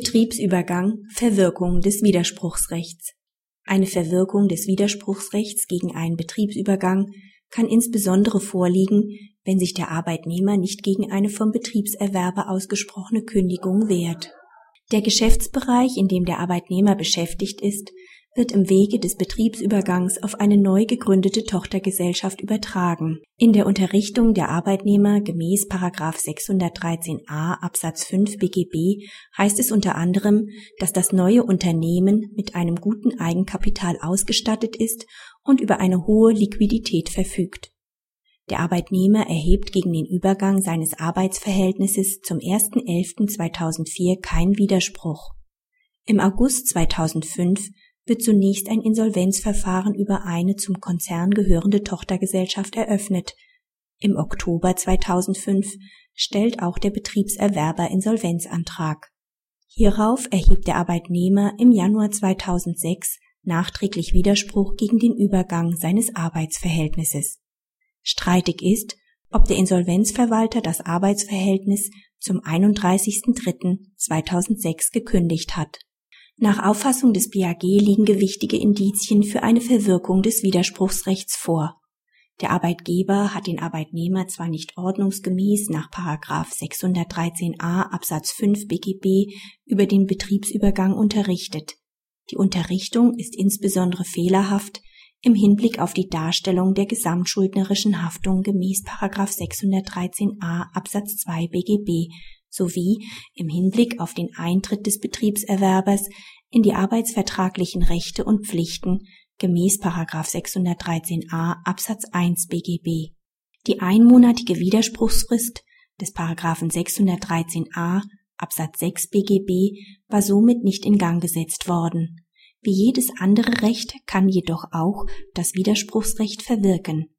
Betriebsübergang Verwirkung des Widerspruchsrechts Eine Verwirkung des Widerspruchsrechts gegen einen Betriebsübergang kann insbesondere vorliegen, wenn sich der Arbeitnehmer nicht gegen eine vom Betriebserwerber ausgesprochene Kündigung wehrt. Der Geschäftsbereich, in dem der Arbeitnehmer beschäftigt ist, wird im Wege des Betriebsübergangs auf eine neu gegründete Tochtergesellschaft übertragen. In der Unterrichtung der Arbeitnehmer gemäß 613a Absatz 5 BGB heißt es unter anderem, dass das neue Unternehmen mit einem guten Eigenkapital ausgestattet ist und über eine hohe Liquidität verfügt. Der Arbeitnehmer erhebt gegen den Übergang seines Arbeitsverhältnisses zum 1.11.2004 keinen Widerspruch. Im August 2005 wird zunächst ein Insolvenzverfahren über eine zum Konzern gehörende Tochtergesellschaft eröffnet. Im Oktober 2005 stellt auch der Betriebserwerber Insolvenzantrag. Hierauf erhebt der Arbeitnehmer im Januar 2006 nachträglich Widerspruch gegen den Übergang seines Arbeitsverhältnisses. Streitig ist, ob der Insolvenzverwalter das Arbeitsverhältnis zum 31.03.2006 gekündigt hat. Nach Auffassung des BAG liegen gewichtige Indizien für eine Verwirkung des Widerspruchsrechts vor. Der Arbeitgeber hat den Arbeitnehmer zwar nicht ordnungsgemäß nach 613a Absatz 5 BGB über den Betriebsübergang unterrichtet. Die Unterrichtung ist insbesondere fehlerhaft im Hinblick auf die Darstellung der gesamtschuldnerischen Haftung gemäß 613a Absatz 2 BGB sowie im Hinblick auf den Eintritt des Betriebserwerbers in die arbeitsvertraglichen Rechte und Pflichten gemäß 613a Absatz 1 BGB. Die einmonatige Widerspruchsfrist des 613a Absatz 6 BGB war somit nicht in Gang gesetzt worden. Wie jedes andere Recht kann jedoch auch das Widerspruchsrecht verwirken.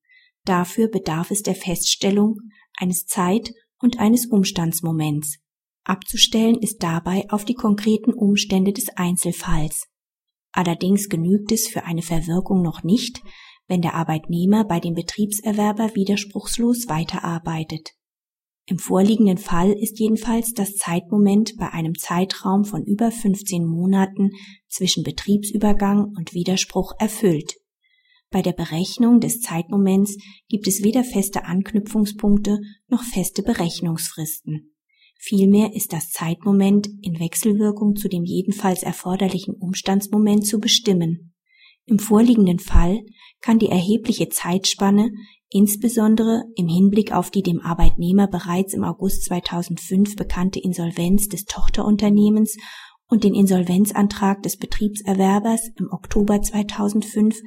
Dafür bedarf es der Feststellung eines Zeit- und eines Umstandsmoments. Abzustellen ist dabei auf die konkreten Umstände des Einzelfalls. Allerdings genügt es für eine Verwirkung noch nicht, wenn der Arbeitnehmer bei dem Betriebserwerber widerspruchslos weiterarbeitet. Im vorliegenden Fall ist jedenfalls das Zeitmoment bei einem Zeitraum von über 15 Monaten zwischen Betriebsübergang und Widerspruch erfüllt. Bei der Berechnung des Zeitmoments gibt es weder feste Anknüpfungspunkte noch feste Berechnungsfristen. Vielmehr ist das Zeitmoment in Wechselwirkung zu dem jedenfalls erforderlichen Umstandsmoment zu bestimmen. Im vorliegenden Fall kann die erhebliche Zeitspanne insbesondere im Hinblick auf die dem Arbeitnehmer bereits im August 2005 bekannte Insolvenz des Tochterunternehmens und den Insolvenzantrag des Betriebserwerbers im Oktober 2005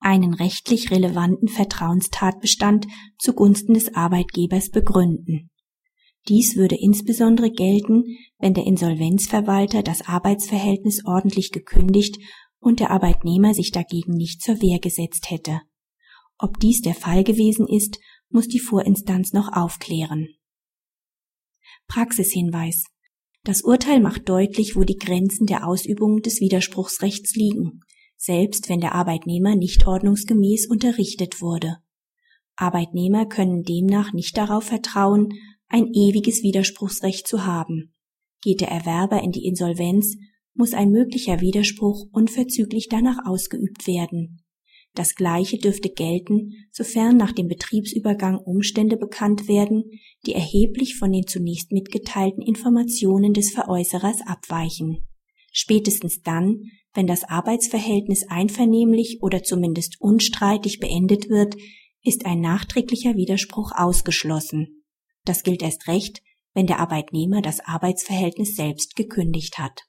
einen rechtlich relevanten Vertrauenstatbestand zugunsten des Arbeitgebers begründen. Dies würde insbesondere gelten, wenn der Insolvenzverwalter das Arbeitsverhältnis ordentlich gekündigt und der Arbeitnehmer sich dagegen nicht zur Wehr gesetzt hätte. Ob dies der Fall gewesen ist, muss die Vorinstanz noch aufklären. Praxishinweis. Das Urteil macht deutlich, wo die Grenzen der Ausübung des Widerspruchsrechts liegen, selbst wenn der Arbeitnehmer nicht ordnungsgemäß unterrichtet wurde. Arbeitnehmer können demnach nicht darauf vertrauen, ein ewiges Widerspruchsrecht zu haben. Geht der Erwerber in die Insolvenz, muss ein möglicher Widerspruch unverzüglich danach ausgeübt werden. Das Gleiche dürfte gelten, sofern nach dem Betriebsübergang Umstände bekannt werden, die erheblich von den zunächst mitgeteilten Informationen des Veräußerers abweichen. Spätestens dann, wenn das Arbeitsverhältnis einvernehmlich oder zumindest unstreitig beendet wird, ist ein nachträglicher Widerspruch ausgeschlossen. Das gilt erst recht, wenn der Arbeitnehmer das Arbeitsverhältnis selbst gekündigt hat